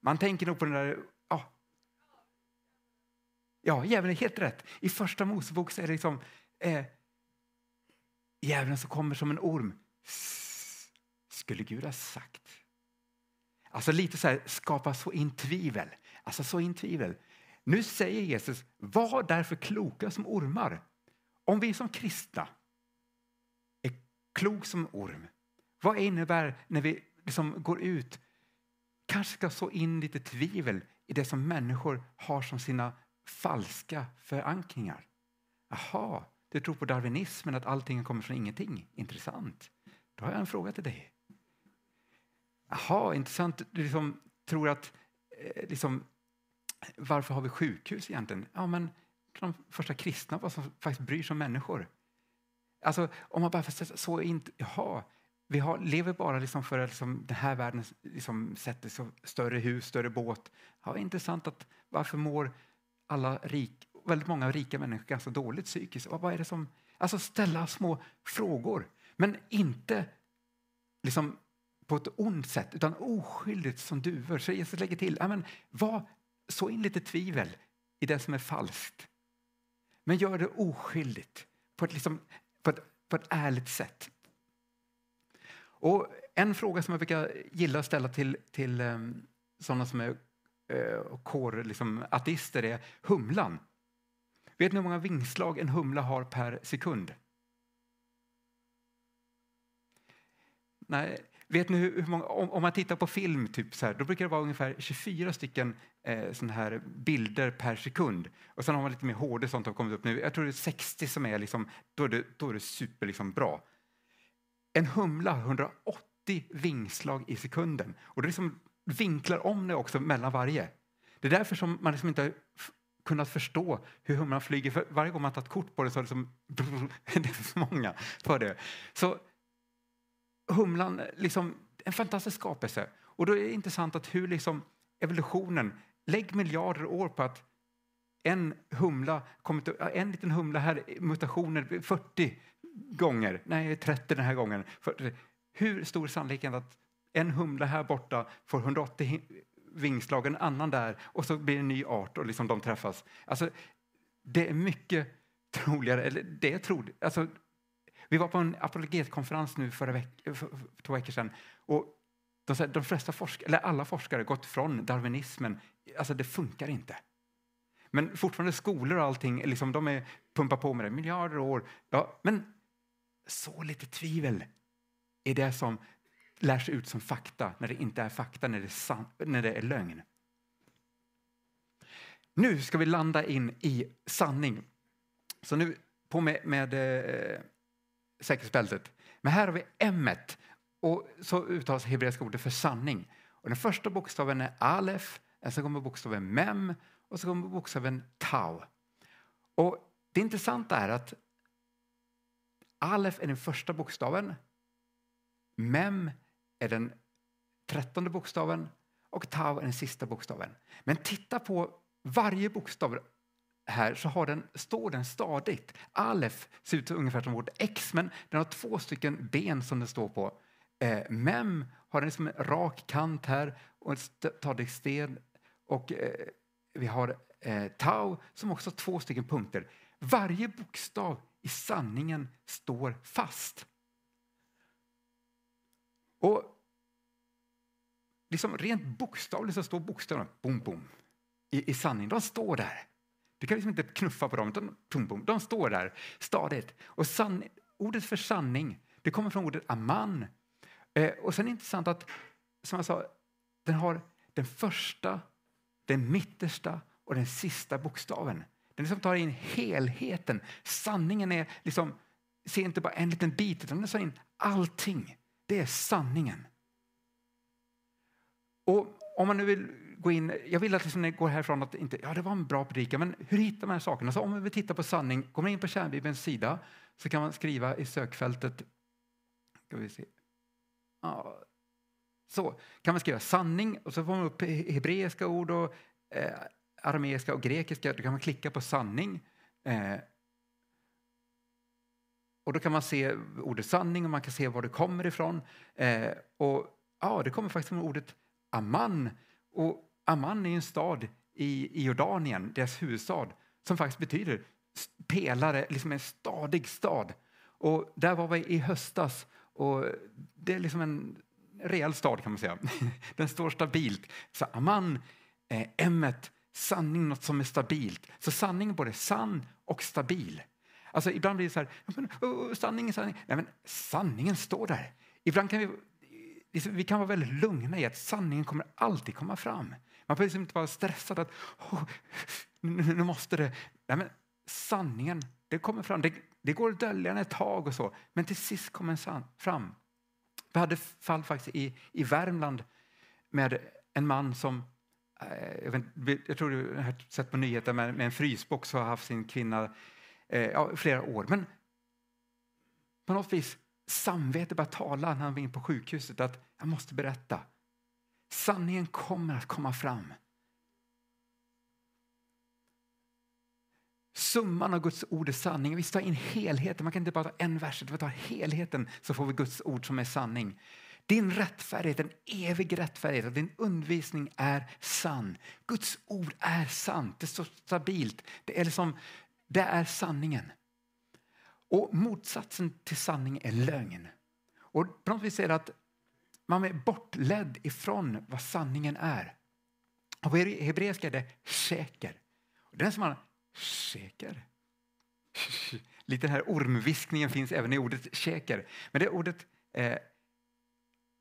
Man tänker nog på den där Ja, djävulen är helt rätt. I första Mosebok så är det liksom eh, djävulen som kommer som en orm. Skulle Gud ha sagt? Alltså lite så här, skapa så in tvivel. Alltså så in tvivel. Nu säger Jesus, var därför kloka som ormar. Om vi som kristna är klok som orm, vad innebär när vi liksom går ut kanske ska så in lite tvivel i det som människor har som sina falska förankringar. Jaha, du tror på darwinismen, att allting kommer från ingenting. Intressant. Då har jag en fråga till dig. Jaha, intressant. Du liksom tror att eh, liksom, varför har vi sjukhus egentligen? Ja, men de första kristna var som faktiskt bryr sig om människor. Alltså, om man bara får så inte, jaha, vi har, lever bara liksom för att liksom, den här världen liksom sätter så större hus, större båt. Ja, intressant att varför mår alla rik, väldigt många rika människor ganska dåligt psykiskt? Vad är det som, alltså ställa små frågor, men inte liksom på ett ont sätt, utan oskyldigt som duvor. Så Jesus lägger till, amen, var, så in lite tvivel i det som är falskt. Men gör det oskyldigt, på ett, liksom, på ett, på ett ärligt sätt. Och en fråga som jag brukar gilla att ställa till, till ehm, um, sådana som är uh, kår, liksom, ateister är humlan. Vet ni hur många vingslag en humla har per sekund? Nej, vet ni hur, många, om, om, man tittar på film, typ så här, då brukar det vara ungefär 24 stycken eh, såna här bilder per sekund. Och sen har man lite mer HD sånt har kommit upp nu. Jag tror det är 60 som är liksom, då är det, då är det super liksom bra. En humla har 180 vingslag i sekunden och det liksom vinklar om det också mellan varje. Det är därför som man liksom inte har kunnat förstå hur humlan flyger. För varje gång man tagit kort på det så är det, liksom... det är så många för det. Så humlan, liksom, en fantastisk skapelse. Och då är det intressant att hur liksom evolutionen, lägg miljarder år på att en humla, kommit, en liten humla här, mutationer 40 gånger, nej 30 den här gången. Hur stor är sannolikheten att en humla här borta får 180 vingslag, en annan där och så blir det en ny art och liksom de träffas. Alltså, det är mycket troligare, eller det är troligt, alltså, vi var på en apologetkonferens nu förra veck eh, för, för, två veckor sedan och de, säger, de flesta forskare, eller alla forskare gått från darwinismen. Alltså det funkar inte. Men fortfarande skolor och allting, liksom, de är pumpar på med det miljarder år. Ja, men så lite tvivel i det som lärs ut som fakta när det inte är fakta, när det är, när det är lögn. Nu ska vi landa in i sanning. Så nu på med, med eh, säkerhetsbältet. Men här har vi m och så uttalas hebreiska ordet för sanning. Och den första bokstaven är alef, sen kommer bokstaven mem och så kommer bokstaven tau. Och det intressanta är att alef är den första bokstaven, mem är den trettonde bokstaven och tau är den sista bokstaven. Men titta på varje bokstav här så har den, står den stadigt. Alef ser ut ungefär som vårt X, men den har två stycken ben som den står på. Eh, mem har den en rak kant här och en stadig sten. Och eh, vi har eh, tau som också har två stycken punkter. Varje bokstav i sanningen står fast. Och liksom rent bokstavligt så står bokstäverna bom, bom, i, i sanningen. De står där. Du kan liksom inte knuffa på dem, utan bom, bom, de står där stadigt. Och san, ordet för sanning det kommer från ordet aman. Eh, och sen är det intressant att, som jag sa, den har den första, den mittersta och den sista bokstaven. Den liksom tar in helheten. Sanningen är liksom, ser inte bara en liten bit, utan den tar in allting. Det är sanningen. Och om man nu vill gå in, jag vill att liksom ni går härifrån att inte, ja det var en bra predikan, men hur hittar man de här sakerna? Så om man vill titta på sanning, kommer in på kärnbibelns sida så kan man skriva i sökfältet, ska vi se, ja, så kan man skriva sanning och så får man upp hebreiska ord och eh, arameiska och grekiska. Då kan man klicka på sanning. Eh, och då kan man se ordet sanning och man kan se var det kommer ifrån. Eh, och ja, Det kommer faktiskt från ordet Amman. Och Amman är en stad i, i Jordanien, deras huvudstad, som faktiskt betyder pelare, liksom en stadig stad. Och där var vi i höstas och det är liksom en rejäl stad kan man säga. Den står stabilt. Så Amman, eh, Emmet, sanning, något som är stabilt. Så sanning är både sann och stabil. Alltså ibland blir det så här, oh, oh sanningen, sanning. Nej men sanningen står där. Ibland kan vi, vi kan vara väldigt lugna i att sanningen kommer alltid komma fram. Man behöver liksom inte vara stressad att oh, nu, nu, måste det. Nej men sanningen, det kommer fram. Det, det går att dölja den ett tag och så, men till sist kommer den fram. Vi hade fall faktiskt i, i Värmland med en man som Eh, jag, vet, jag tror du har sett på nyheter med, med en frysbox har haft sin kvinna eh, ja, flera år. Men på något vis samvetet bara tala när han var in på sjukhuset att jag måste berätta. Sanningen kommer att komma fram. Summan av Guds ord är sanning. Vi tar in helheten. Man kan inte bara ta en vers, utan vi tar helheten så får vi Guds ord som är sanning. Din rättfärdighet, en evig rättfärdighet, din undervisning är sann. Guds ord är sant, det står stabilt. Det är, liksom, det är sanningen. Och motsatsen till sanning är lögn. Och på något vis är det att man är bortledd ifrån vad sanningen är. Och på hebreiska är det säker. Och Den som man säker. Lite den här ormviskningen finns även i ordet säker. Men det ordet eh,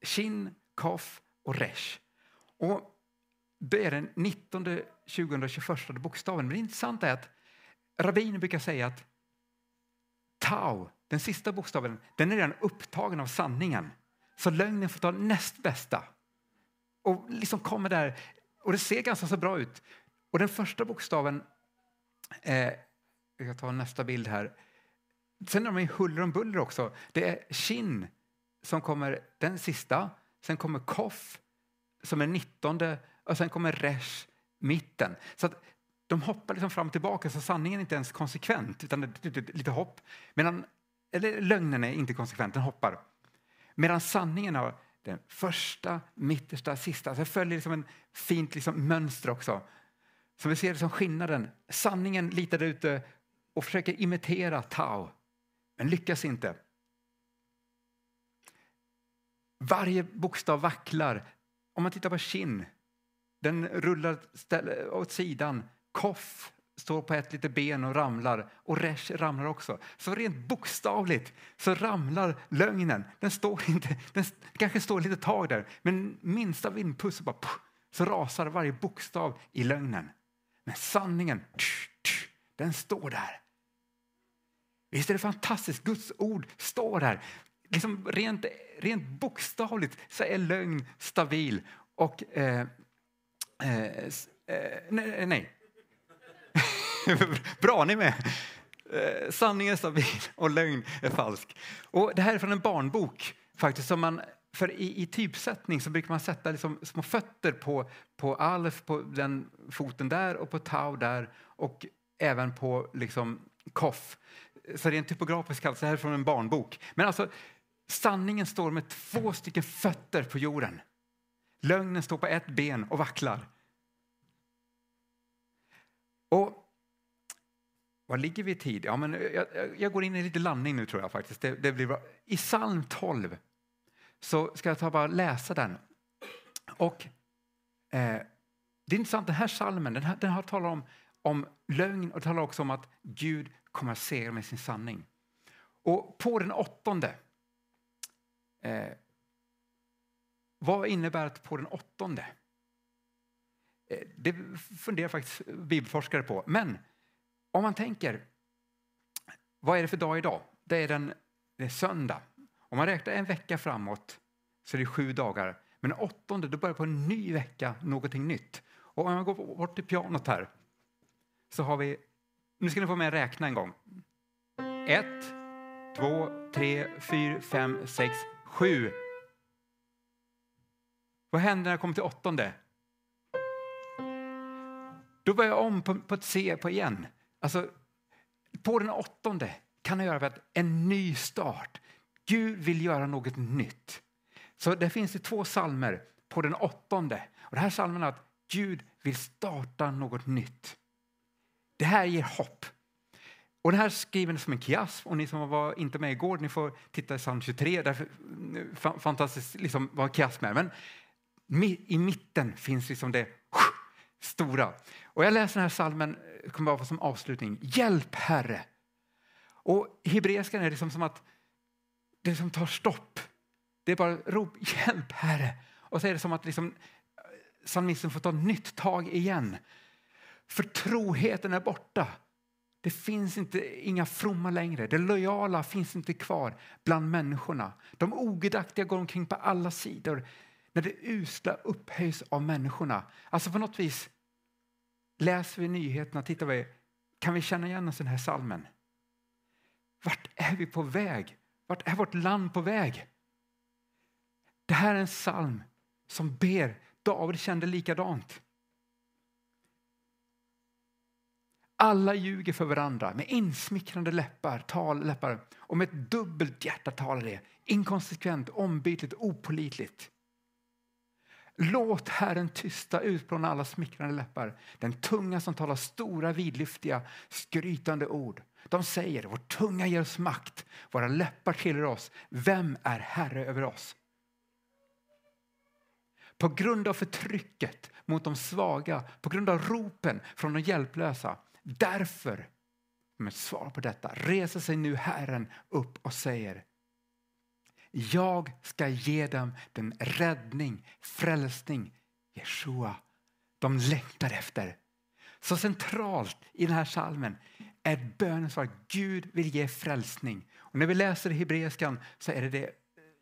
shin, kaf och resh. Och det är den 19, 20 och 21 bokstaven. Men det intressanta är att rabbiner brukar säga att tau, den sista bokstaven, den är redan upptagen av sanningen. Så lögnen får ta näst bästa. Och liksom kommer där, och det ser ganska så bra ut. Och den första bokstaven, eh, jag tar nästa bild här. Sen är de i huller om buller också. Det är kin som kommer den sista, sen kommer koff som är nittonde och sen kommer resh, mitten. Så att de hoppar liksom fram och tillbaka så sanningen är inte ens konsekvent utan det är lite hopp. Medan, eller lögnen är inte konsekvent, den hoppar. Medan sanningen har den första, mittersta, sista. Så det följer liksom en fint liksom mönster också. Så vi ser det som skillnaden. Sanningen litar ute och försöker imitera Tao, men lyckas inte. Varje bokstav vacklar. Om man tittar på kin, den rullar åt sidan. Koff står på ett litet ben och ramlar och resh ramlar också. Så rent bokstavligt så ramlar lögnen. Den står inte, den kanske står lite tag där, men minsta vindpuss bara, så rasar varje bokstav i lögnen. Men sanningen, den står där. Visst är det fantastiskt? Guds ord står där. Liksom rent, rent bokstavligt så är lögn stabil. Och eh, eh, eh nej, eh, nej, Bra, ni med? Eh, sanning är stabil och lögn är falsk. Och det här är från en barnbok. faktiskt som man för i, i typsättning så brukar man sätta liksom små fötter på, på alf, på den foten där och på tau där och även på liksom koff. Så det är en typografisk kallelse, det här är från en barnbok. Men alltså, sanningen står med två stycken fötter på jorden. Lögnen står på ett ben och vacklar. Och var ligger vi i tid? Ja, men jag, jag, går in i lite landning nu tror jag faktiskt. Det, det blir bra. I psalm 12 så ska jag ta bara läsa den. Och eh, Det är intressant, den här psalmen den, här, den har om, om lögn och talar också om att Gud kommer att segra med sin sanning. Och på den åttonde eh, vad innebär att på den åttonde? Eh, det funderar faktiskt bibelforskare på. Men om man tänker, vad är det för dag idag? Det är, den, det är söndag. Om man räknar en vecka framåt så är det sju dagar. Men den åttonde, då börjar på en ny vecka någonting nytt. Och om man går bort till pianot här så har vi, nu ska ni få med räkna en gång. Ett, två, tre, fyra, fem, sex, sju. Vad händer när jag kommer till åttonde? Då börjar jag om på, på ett C på igen. Alltså, på den åttonde kan det göra en ny start. Gud vill göra något nytt. Så det finns det två salmer på den åttonde. Och det här salmen är att Gud vill starta något nytt. Det här ger hopp. Och den här skriven som en kiasm och ni som var inte med igår, ni får titta i psalm 23, där fantastiskt liksom vad kiasm är. Men i mitten finns liksom det stora. Och jag läser den här salmen eh, kommer bara som avslutning. Hjälp Herre! Och hebreiskan är liksom som att det som tar stopp. Det är bara rop hjälp Herre! Och så är det som att liksom, eh, psalmisten får ta nytt tag igen. För troheten är borta. Det finns inte inga fromma längre. Det lojala finns inte kvar bland människorna. De ogudaktiga går omkring på alla sidor. när det usla upphöjs av människorna. Alltså på något vis läser vi nyheterna, tittar vi, kan vi känna igen oss i den här salmen? Vart är vi på väg? Vart är vårt land på väg? Det här är en psalm som ber. David kände likadant. Alla ljuger för varandra med insmickrande läppar, tal, läppar och med ett dubbelt hjärta talar det. Inkonsekvent, ombytligt, opolitligt. Låt Herren tysta utplåna alla smickrande läppar, den tunga som talar stora, vidlyftiga, skrytande ord. De säger, vår tunga ger oss makt, våra läppar tillhör oss. Vem är Herre över oss? På grund av förtrycket mot de svaga, på grund av ropen från de hjälplösa. Därför, med svar på detta, reser sig nu Herren upp och säger jag ska ge dem den räddning, frälsning, Jeshua, de längtar efter. Så centralt i den här salmen är bönen att Gud vill ge frälsning. Och när vi läser i hebreiskan så är det, det eh,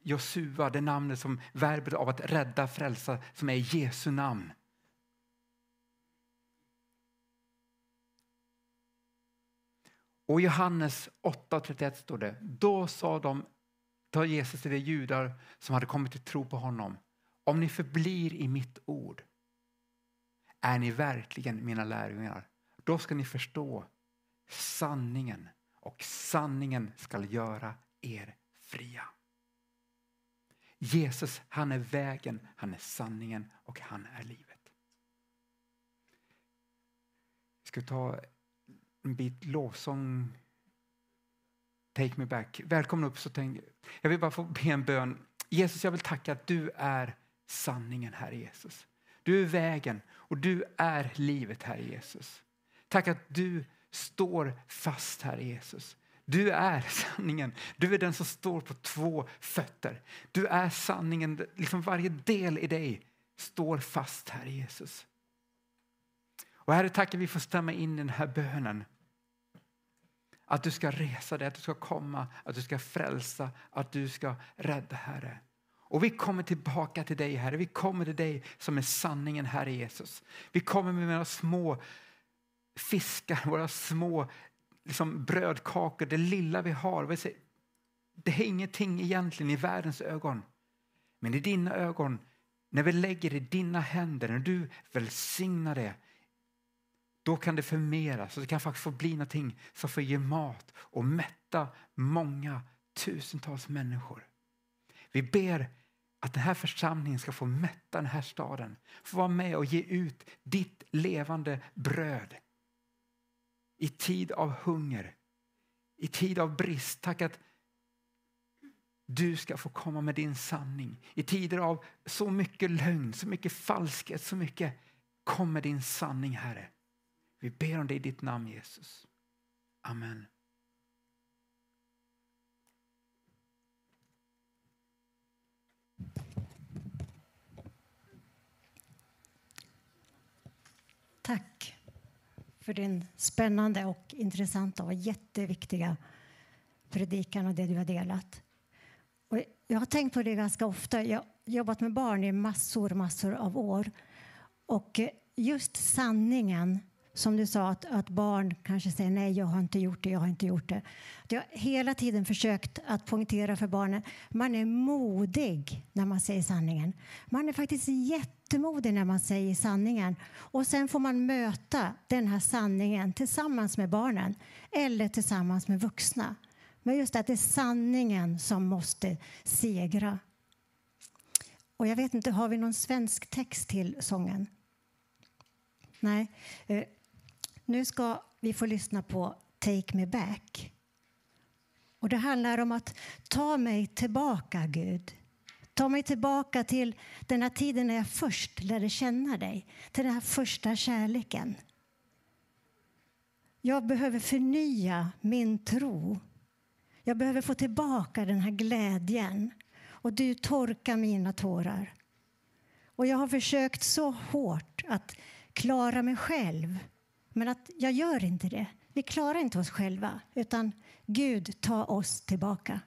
Josua, det namnet som verbet av att rädda, frälsa, som är Jesu namn. Och i Johannes 8.31 står det, då sa de ta Jesus till de judar som hade kommit till tro på honom. Om ni förblir i mitt ord är ni verkligen mina lärjungar. Då ska ni förstå sanningen och sanningen ska göra er fria. Jesus, han är vägen, han är sanningen och han är livet. Vi ska ta en bit lovsång Take me back. Välkommen upp. Så tänk, jag vill bara få be en bön. Jesus, jag vill tacka att du är sanningen, Herre Jesus. Du är vägen och du är livet, Herre Jesus. Tack att du står fast, Herre Jesus. Du är sanningen. Du är den som står på två fötter. Du är sanningen. Liksom varje del i dig står fast, Herre Jesus. Och Herre, tack att vi får stämma in i den här bönen. Att du ska resa dig, att du ska komma, att du ska frälsa, att du ska rädda, Herre. Och vi kommer tillbaka till dig, Herre. Vi kommer till dig som är sanningen, Herre Jesus. Vi kommer med våra små fiskar, våra små liksom, brödkakor, det lilla vi har. Det är ingenting egentligen i världens ögon. Men i dina ögon, när vi lägger det i dina händer, när du välsignar det, då kan det förmeras och det kan faktiskt få bli någonting som får ge mat och mätta många tusentals människor. Vi ber att den här församlingen ska få mätta den här staden. Få vara med och ge ut ditt levande bröd. I tid av hunger, i tid av brist. Tack att du ska få komma med din sanning. I tider av så mycket lögn, så mycket falskhet, så mycket. Kom med din sanning, Herre. Vi ber om det i ditt namn Jesus. Amen. Tack för din spännande och intressanta och jätteviktiga predikan och det du har delat. Och jag har tänkt på det ganska ofta. Jag har jobbat med barn i massor, massor av år. Och just sanningen som du sa, att, att, barn kanske säger nej, jag har inte gjort det, jag har inte gjort det. Jag har hela tiden försökt att poängtera för barnen, man är modig när man säger sanningen. Man är faktiskt jättemodig när man säger sanningen. Och sen får man möta den här sanningen tillsammans med barnen eller tillsammans med vuxna. Men just att det är sanningen som måste segra. Och jag vet inte, har vi någon svensk text till sången? Nej. Eh, nu ska vi få lyssna på Take me back. Och Det handlar om att ta mig tillbaka, Gud. Ta mig tillbaka till den här tiden när jag först lärde känna dig, till den här första kärleken. Jag behöver förnya min tro. Jag behöver få tillbaka den här glädjen. Och du torkar mina tårar. Och jag har försökt så hårt att klara mig själv men att jag gör inte det. Vi klarar inte oss själva, utan Gud tar oss tillbaka.